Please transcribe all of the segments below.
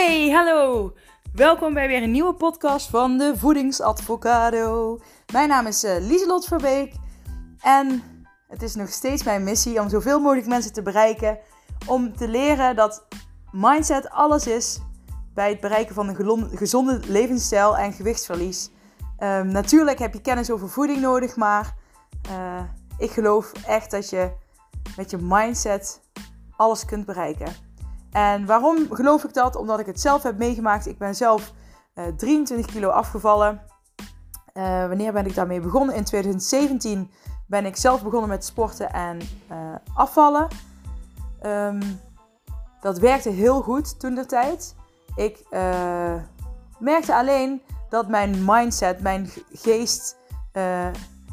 Hey, hallo! Welkom bij weer een nieuwe podcast van de Voedingsadvocado. Mijn naam is uh, Lieselot Verbeek en het is nog steeds mijn missie om zoveel mogelijk mensen te bereiken. Om te leren dat mindset alles is bij het bereiken van een gezonde levensstijl en gewichtsverlies. Um, natuurlijk heb je kennis over voeding nodig, maar uh, ik geloof echt dat je met je mindset alles kunt bereiken. En waarom geloof ik dat? Omdat ik het zelf heb meegemaakt. Ik ben zelf uh, eh, 23 kilo afgevallen. Uh, wanneer ben ik daarmee begonnen? In 2017 ben ik zelf begonnen met sporten en uh, afvallen. Um, dat werkte heel goed toen de tijd. Ik merkte alleen dat mijn mindset, mijn geest,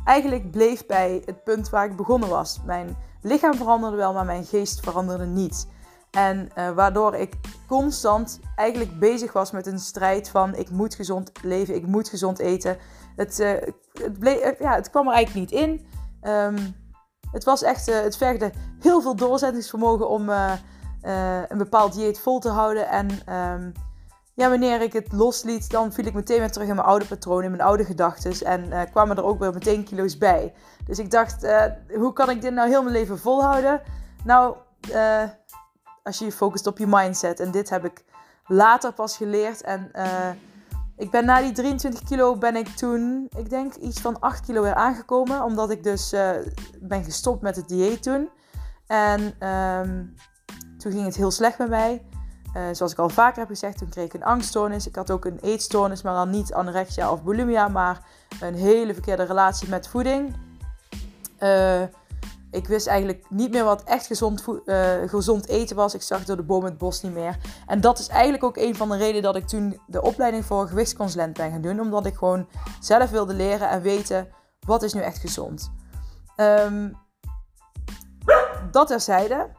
eigenlijk bleef bij het punt waar ik begonnen was. Mijn lichaam veranderde wel, maar mijn geest veranderde niet. En uh, waardoor ik constant eigenlijk bezig was met een strijd van ik moet gezond leven, ik moet gezond eten. Het, uh, het, uh, ja, het kwam er eigenlijk niet in. Um, het was echt, het vergde heel veel doorzettingsvermogen om een bepaald dieet vol te houden. En um, ja, wanneer ik het losliet, dan viel ik meteen weer terug in mijn oude patronen, in mijn oude gedachten. En kwamen er ook weer meteen kilo's bij. Dus ik dacht, hoe kan ik dit nou heel mijn leven volhouden? Nou, als je je focust op je mindset. En dit heb ik later pas geleerd. En uh, ik ben na die 23 kilo ben ik toen, ik denk iets van 8 kilo weer aangekomen. Omdat ik dus uh, ben gestopt met het dieet toen. En um, toen ging het heel slecht met mij. Uh, zoals ik al vaker heb gezegd, toen kreeg ik een angststoornis. Ik had ook een eetstoornis, maar dan niet anorexia of bulimia, maar een hele verkeerde relatie met voeding. Ik wist eigenlijk niet meer wat echt gezond, uh, gezond eten was. Ik zag door de boom het bos niet meer. En dat is eigenlijk ook een van de redenen dat ik toen de opleiding voor gewichtsconsulent ben gaan doen. Omdat ik gewoon zelf wilde leren en weten wat is nu echt gezond. Um, dat terzijde.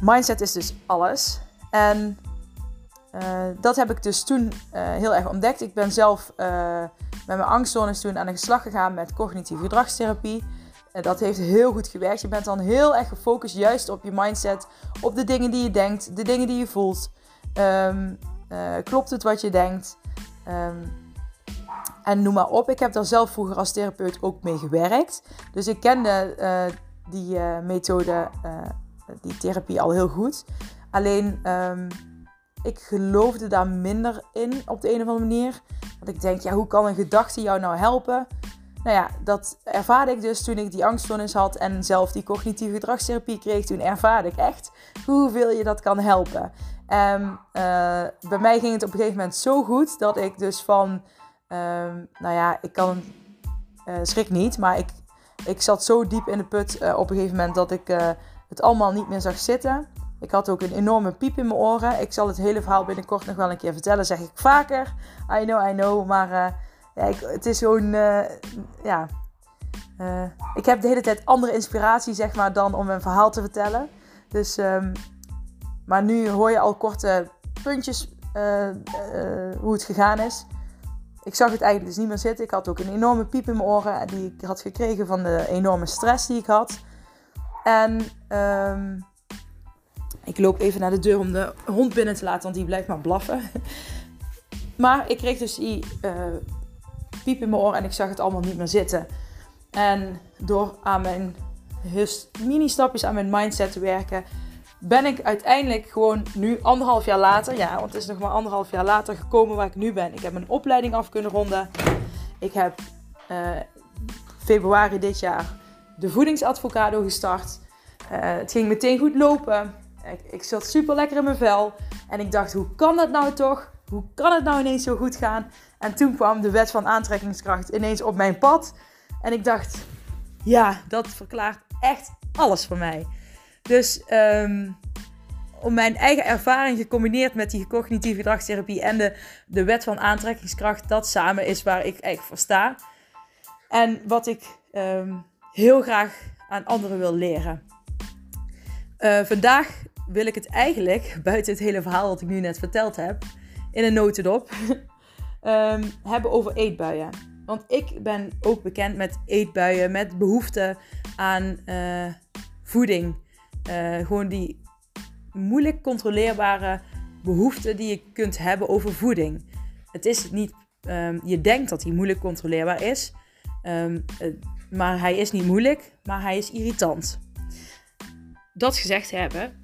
Mindset is dus alles. En uh, dat heb ik dus toen uh, heel erg ontdekt. Ik ben zelf met mijn angstzones toen aan de slag gegaan met cognitieve gedragstherapie. Dat heeft heel goed gewerkt. Je bent dan heel erg gefocust juist op je mindset, op de dingen die je denkt, de dingen die je voelt. Um, uh, klopt het wat je denkt? Um, en noem maar op. Ik heb daar zelf vroeger als therapeut ook mee gewerkt. Dus ik kende uh, die uh, methode, die therapie al heel goed. Alleen um, ik geloofde daar minder in op de een of andere manier. Want ik denk, ja, hoe kan een gedachte jou nou helpen? Nou ja, dat ervaarde ik dus toen ik die angststoornis had en zelf die cognitieve gedragstherapie kreeg. Toen ervaarde ik echt hoeveel je dat kan helpen. En uh, bij mij ging het op een gegeven moment zo goed dat ik dus van, um, nou ja, ik kan, uh, schrik niet, maar ik, ik zat zo diep in de put uh, op een gegeven moment dat ik het allemaal niet meer zag zitten. Ik had ook een enorme piep in mijn oren. Ik zal het hele verhaal binnenkort nog wel een keer vertellen, zeg ik vaker. I know, I know, maar ja, het is zo'n, uh, ja, uh, ik heb de hele tijd andere inspiratie, zeg maar, dan om een verhaal te vertellen. Dus, um, maar nu hoor je al korte puntjes uh, hoe het gegaan is. Ik zag het eigenlijk dus niet meer zitten. Ik had ook een enorme piep in mijn oren die ik had gekregen van de enorme stress die ik had. En um, ik loop even naar de deur om de hond binnen te laten, want die blijft maar blaffen. Maar ik kreeg dus die piep in mijn oor en ik zag het allemaal niet meer zitten. En door aan mijn mini-stapjes aan mijn mindset te werken, ben ik uiteindelijk gewoon nu anderhalf jaar later, ja, want het is nog maar anderhalf jaar later gekomen waar ik nu ben. Ik heb mijn opleiding af kunnen ronden. Ik heb uh, februari dit jaar de voedingsadvocado gestart. Uh, het ging meteen goed lopen. Ik, ik zat super lekker in mijn vel. En ik dacht, hoe kan dat nou toch? Hoe kan het nou ineens zo goed gaan? En toen kwam de wet van aantrekkingskracht ineens op mijn pad. En ik dacht, ja, dat verklaart echt alles voor mij. Dus um, om mijn eigen ervaring gecombineerd met die cognitieve gedragstherapie en de, de wet van aantrekkingskracht, dat samen is waar ik eigenlijk voor sta. En wat ik um, heel graag aan anderen wil leren. Uh, vandaag wil ik het eigenlijk, buiten het hele verhaal wat ik nu net verteld heb, in een notendop, um, hebben over eetbuien. Want ik ben ook bekend met eetbuien, met behoefte aan uh, voeding. Uh, gewoon die moeilijk controleerbare behoefte die je kunt hebben over voeding. Het is niet, ehm, je denkt dat hij moeilijk controleerbaar is, ehm, eh, maar hij is niet moeilijk, maar hij is irritant. Dat gezegd hebben,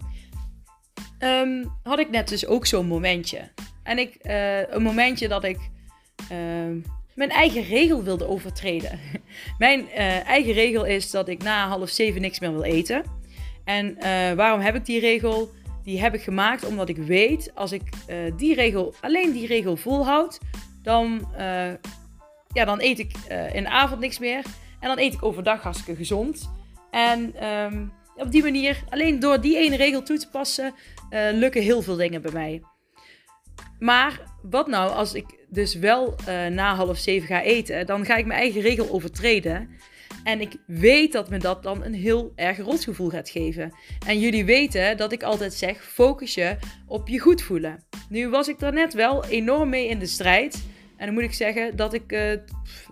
had ik net dus ook zo'n momentje. En ik, uh, een momentje dat ik mijn eigen regel wilde overtreden. mijn uh, eigen regel is dat ik na half zeven niks meer wil eten. En waarom heb ik die regel? Die heb ik gemaakt omdat ik weet, als ik die regel, alleen die regel volhoud, dan, ja, dan eet ik in de avond niks meer. En dan eet ik overdag hartstikke gezond. En um, op die manier, alleen door die ene regel toe te passen, lukken heel veel dingen bij mij. Maar wat nou als ik dus wel uh, na half zeven ga eten? Dan ga ik mijn eigen regel overtreden. En ik weet dat me dat dan een heel erg rotgevoel gaat geven. En jullie weten dat ik altijd zeg: focus je op je goed voelen. Nu was ik daar net wel enorm mee in de strijd. En dan moet ik zeggen dat ik, uh,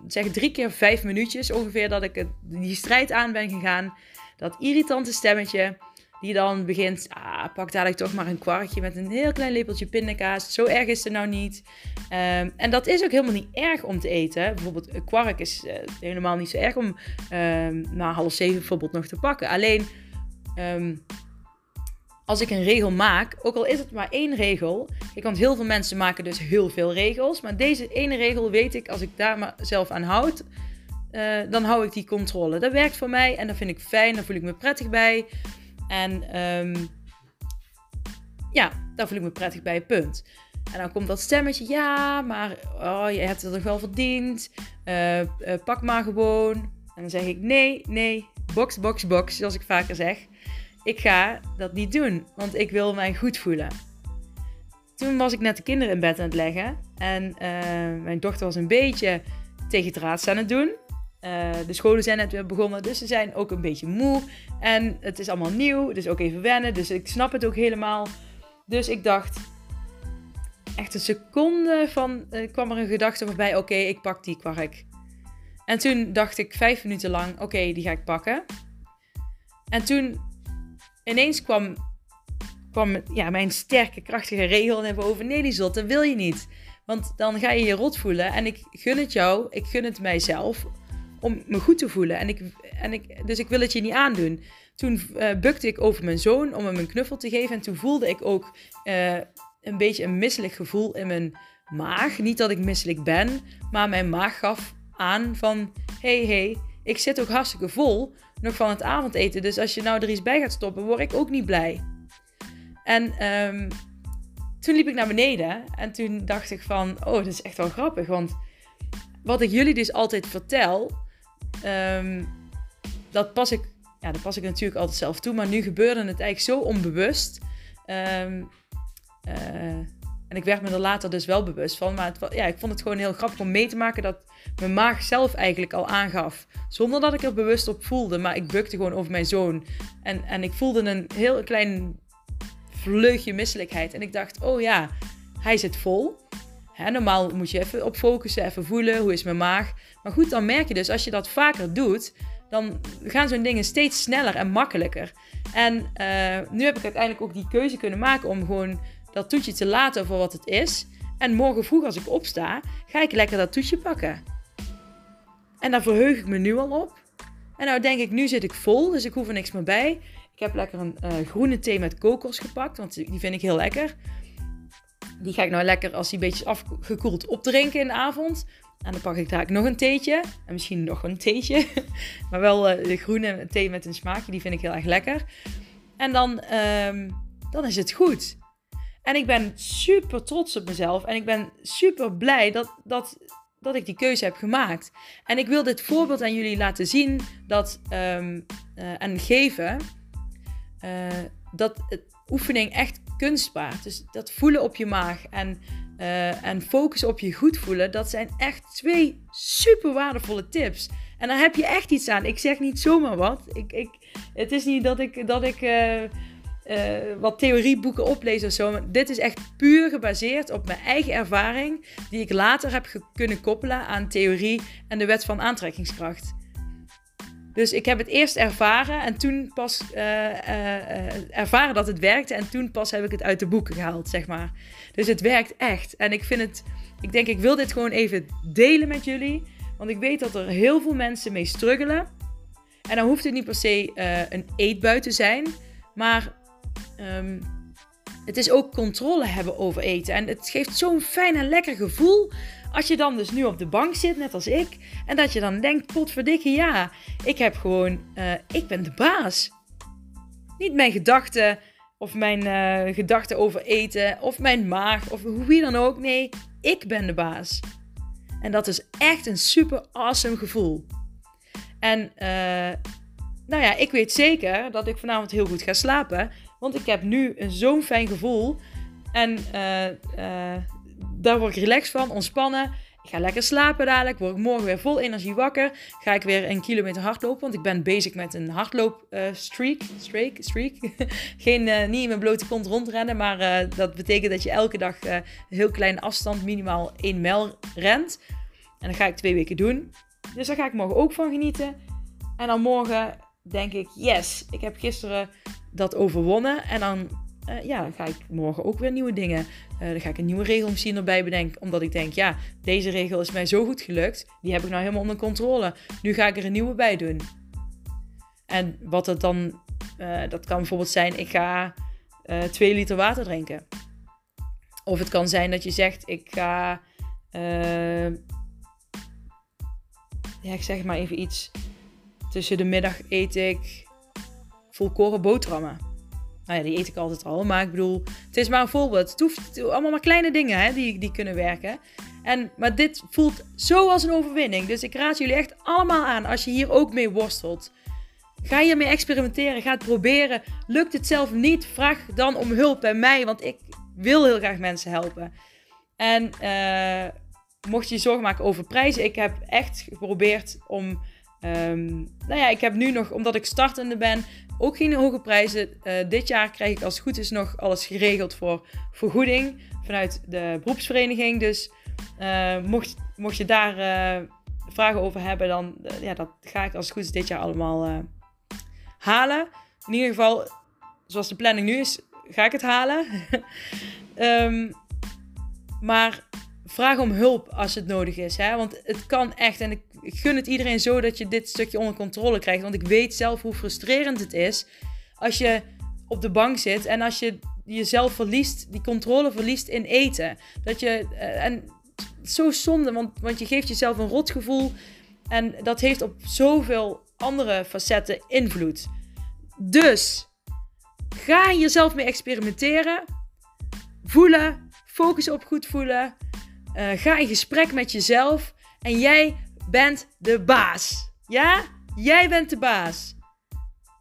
zeg drie keer vijf minuutjes ongeveer, dat ik die strijd aan ben gegaan. Dat irritante stemmetje die dan begint, ah, pak dadelijk toch maar een kwarkje met een heel klein lepeltje pindakaas. Zo erg is het nou niet. Um, en dat is ook helemaal niet erg om te eten. Bijvoorbeeld een kwark is uh, helemaal niet zo erg om um, na half zeven bijvoorbeeld nog te pakken. Alleen um, als ik een regel maak, ook al is het maar één regel. Ik want heel veel mensen maken dus heel veel regels. Maar deze ene regel weet ik, als ik daar maar zelf aan houd, uh, dan hou ik die controle. Dat werkt voor mij en dat vind ik fijn, daar voel ik me prettig bij. En um, ja, daar voel ik me prettig bij, punt. En dan komt dat stemmetje, ja, maar oh, je hebt het toch wel verdiend. Uh, uh, pak maar gewoon. En dan zeg ik, nee, nee, box, box, box, zoals ik vaker zeg. Ik ga dat niet doen, want ik wil mij goed voelen. Toen was ik net de kinderen in bed aan het leggen. En uh, mijn dochter was een beetje tegen draad aan het doen. Uh, de scholen zijn net weer begonnen, dus ze zijn ook een beetje moe. En het is allemaal nieuw, dus ook even wennen. Dus ik snap het ook helemaal. Dus ik dacht, echt een seconde van, uh, kwam er een gedachte voorbij. Oké, ik pak die kwark. En toen dacht ik vijf minuten lang, oké, die ga ik pakken. En toen ineens kwam, kwam ja, mijn sterke, krachtige regel naar boven. Nee, die zot, dat wil je niet. Want dan ga je je rot voelen. En ik gun het jou, ik gun het mijzelf om me goed te voelen. En ik, en ik, dus ik wil het je niet aandoen. Toen uh, bukte ik over mijn zoon om hem een knuffel te geven. En toen voelde ik ook uh, een beetje een misselijk gevoel in mijn maag. Niet dat ik misselijk ben, maar mijn maag gaf aan van... hey, hey, ik zit ook hartstikke vol nog van het avondeten. Dus als je nou er iets bij gaat stoppen, word ik ook niet blij. En um, toen liep ik naar beneden en toen dacht ik van... Oh, dat is echt wel grappig, want wat ik jullie dus altijd vertel, Um, dat, pas ik, ja, dat pas ik natuurlijk altijd zelf toe. Maar nu gebeurde het eigenlijk zo onbewust. Um, uh, en ik werd me er later dus wel bewust van. Maar ja, ik vond het gewoon heel grappig om mee te maken dat mijn maag zelf eigenlijk al aangaf. Zonder dat ik er bewust op voelde. Maar ik bukte gewoon over mijn zoon. En, en ik voelde een heel klein vleugje misselijkheid. En ik dacht, oh ja, hij zit vol. Normaal moet je even op focussen, even voelen, hoe is mijn maag. Maar goed, dan merk je dus, als je dat vaker doet, dan gaan zo'n dingen steeds sneller en makkelijker. En uh, nu heb ik uiteindelijk ook die keuze kunnen maken om gewoon dat toetje te laten voor wat het is. En morgen vroeg als ik opsta, ga ik lekker dat toetje pakken. En daar verheug ik me nu al op. En nou denk ik, nu zit ik vol, dus ik hoef er niks meer bij. Ik heb lekker een uh, groene thee met kokos gepakt, want die vind ik heel lekker. Die ga ik nou lekker als die een beetje afgekoeld opdrinken in de avond. En dan pak ik daar nog een theetje. En misschien nog een theetje. maar wel uh, de groene thee met een smaakje. Die vind ik heel erg lekker. En dan, um, dan is het goed. En ik ben super trots op mezelf. En ik ben super blij dat, dat, dat ik die keuze heb gemaakt. En ik wil dit voorbeeld aan jullie laten zien. Dat, um, uh, en geven. Uh, dat het oefening echt Dus dat voelen op je maag en, uh, en focussen op je goed voelen, dat zijn echt twee super waardevolle tips. En daar heb je echt iets aan. Ik zeg niet zomaar wat. Ik, ik, het is niet dat ik, dat ik uh, uh, wat theorieboeken oplees of zo. Maar dit is echt puur gebaseerd op mijn eigen ervaring, die ik later heb kunnen koppelen aan theorie en de wet van aantrekkingskracht. Dus ik heb het eerst ervaren en toen pas uh, ervaren dat het werkte. En toen pas heb ik het uit de boeken gehaald, zeg maar. Dus het werkt echt. En ik vind het, ik denk, ik wil dit gewoon even delen met jullie. Want ik weet dat er heel veel mensen mee struggelen. En dan hoeft het niet per se een eetbui te zijn. Maar ehm, het is ook controle hebben over eten. En het geeft zo'n fijn en lekker gevoel als je dan dus nu op de bank zit, net als ik, en dat je dan denkt, potverdikke ja, ik heb gewoon, uh, ik ben de baas. Niet mijn gedachten of mijn uh, gedachten over eten of mijn maag of wie dan ook. Nee, ik ben de baas. En dat is echt een super awesome gevoel. En uh, nou ja, ik weet zeker dat ik vanavond heel goed ga slapen. Want ik heb nu zo'n fijn gevoel. En daar word ik relaxed van, ontspannen. Ik ga lekker slapen dadelijk. Word ik morgen weer vol energie wakker. Ga ik weer een kilometer hardlopen. Want ik ben bezig met een hardloopstreak. Uh, streak, streak. Geen, uh, niet in mijn blote kont rondrennen. Maar uh, dat betekent dat je elke dag een heel kleine afstand, minimaal 1 mijl, rent. En dat ga ik twee weken doen. Dus daar ga ik morgen ook van genieten. En dan morgen denk ik, yes, ik heb gisteren dat overwonnen. En dan uh, ja, ga ik morgen ook weer nieuwe dingen. Uh, dan ga ik een nieuwe regel misschien erbij bedenken. Omdat ik denk, ja, deze regel is mij zo goed gelukt. Die heb ik nou helemaal onder controle. Nu ga ik er een nieuwe bij doen. En wat het dan, uh, dat kan bijvoorbeeld zijn, ik ga 2 liter water drinken. Of het kan zijn dat je zegt, ik ga, ja, ik zeg maar even iets. Tussen de middag eet ik volkoren boterhammen. Nou ja, die eet ik altijd al. Maar ik bedoel, het is maar een voorbeeld. Het hoeft allemaal maar kleine dingen hè, die, die kunnen werken. En, maar dit voelt zo als een overwinning. Dus ik raad jullie echt allemaal aan als je hier ook mee worstelt. Ga hiermee experimenteren. Ga het proberen. Lukt het zelf niet? Vraag dan om hulp bij mij. Want ik wil heel graag mensen helpen. En uh, mocht je je zorgen maken over prijzen. Ik heb echt geprobeerd om Um, nou ja, ik heb nu nog, omdat ik startende ben, ook geen hoge prijzen. Uh, dit jaar krijg ik als het goed is nog alles geregeld voor vergoeding vanuit de beroepsvereniging. Dus uh, mocht, mocht je daar uh, vragen over hebben, dan ja, dat ga ik als het goed is dit jaar allemaal halen. In ieder geval, zoals de planning nu is, ga ik het halen. um, maar vraag om hulp als het nodig is. Hè? Want het kan echt. En ik, gun het iedereen zo dat je dit stukje onder controle krijgt. Want ik weet zelf hoe frustrerend het is als je op de bank zit en als je jezelf verliest, die controle verliest in eten. Dat je. Eh, en zo zonde, want, want je geeft jezelf een rotgevoel. En dat heeft op zoveel andere facetten invloed. Dus ga jezelf mee experimenteren. Voelen. Focus op goed voelen. Uh, ga in gesprek met jezelf en jij bent de baas. Ja? Jij bent de baas.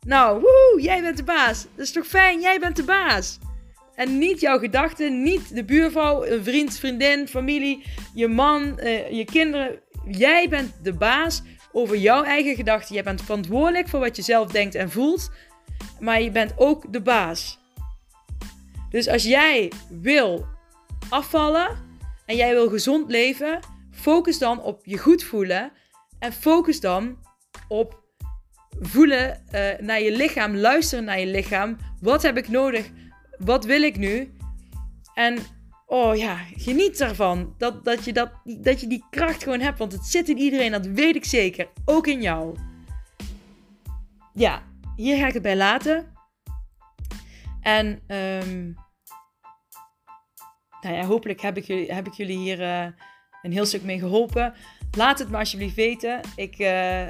Nou, woe, jij bent de baas. Dat is toch fijn? Jij bent de baas. En niet jouw gedachten, niet de buurvrouw, een vriend, vriendin, familie, je man, uh, je kinderen. Jij bent de baas over jouw eigen gedachten. Jij bent verantwoordelijk voor wat je zelf denkt en voelt. Maar je bent ook de baas. Dus als jij wil afvallen, en jij wil gezond leven, focus dan op je goed voelen. En focus dan op voelen uh, naar je lichaam, luisteren naar je lichaam. Wat heb ik nodig? Wat wil ik nu? En oh ja, geniet ervan. Dat, dat, je dat, dat je die kracht gewoon hebt. Want het zit in iedereen, dat weet ik zeker. Ook in jou. Ja, hier ga ik het bij laten. En um, nou hopelijk heb ik jullie, heb ik jullie hier uh, een heel stuk mee geholpen. Laat het me alsjeblieft weten. Ik, uh,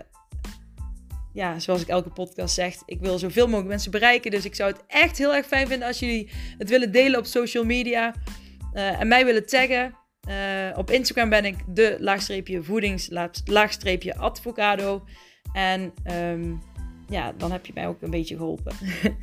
ja, zoals ik elke podcast zeg, ik wil zoveel mogelijk mensen bereiken. Dus ik zou het echt heel erg fijn vinden als jullie het willen delen op social media. Uh, en mij willen taggen. op Instagram ben ik de laagstreepje voedings laagstreepje advocado. En um, ja, dan heb je mij ook een beetje geholpen.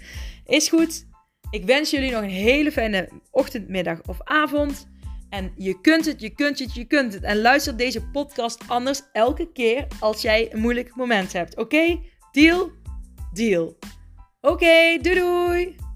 Is goed. Ik wens jullie nog een hele fijne ochtend, middag of avond. En je kunt het, je kunt het, je kunt het. En luister deze podcast anders elke keer als jij een moeilijk moment hebt. Oké? Deal? Deal. Oké, doei doei!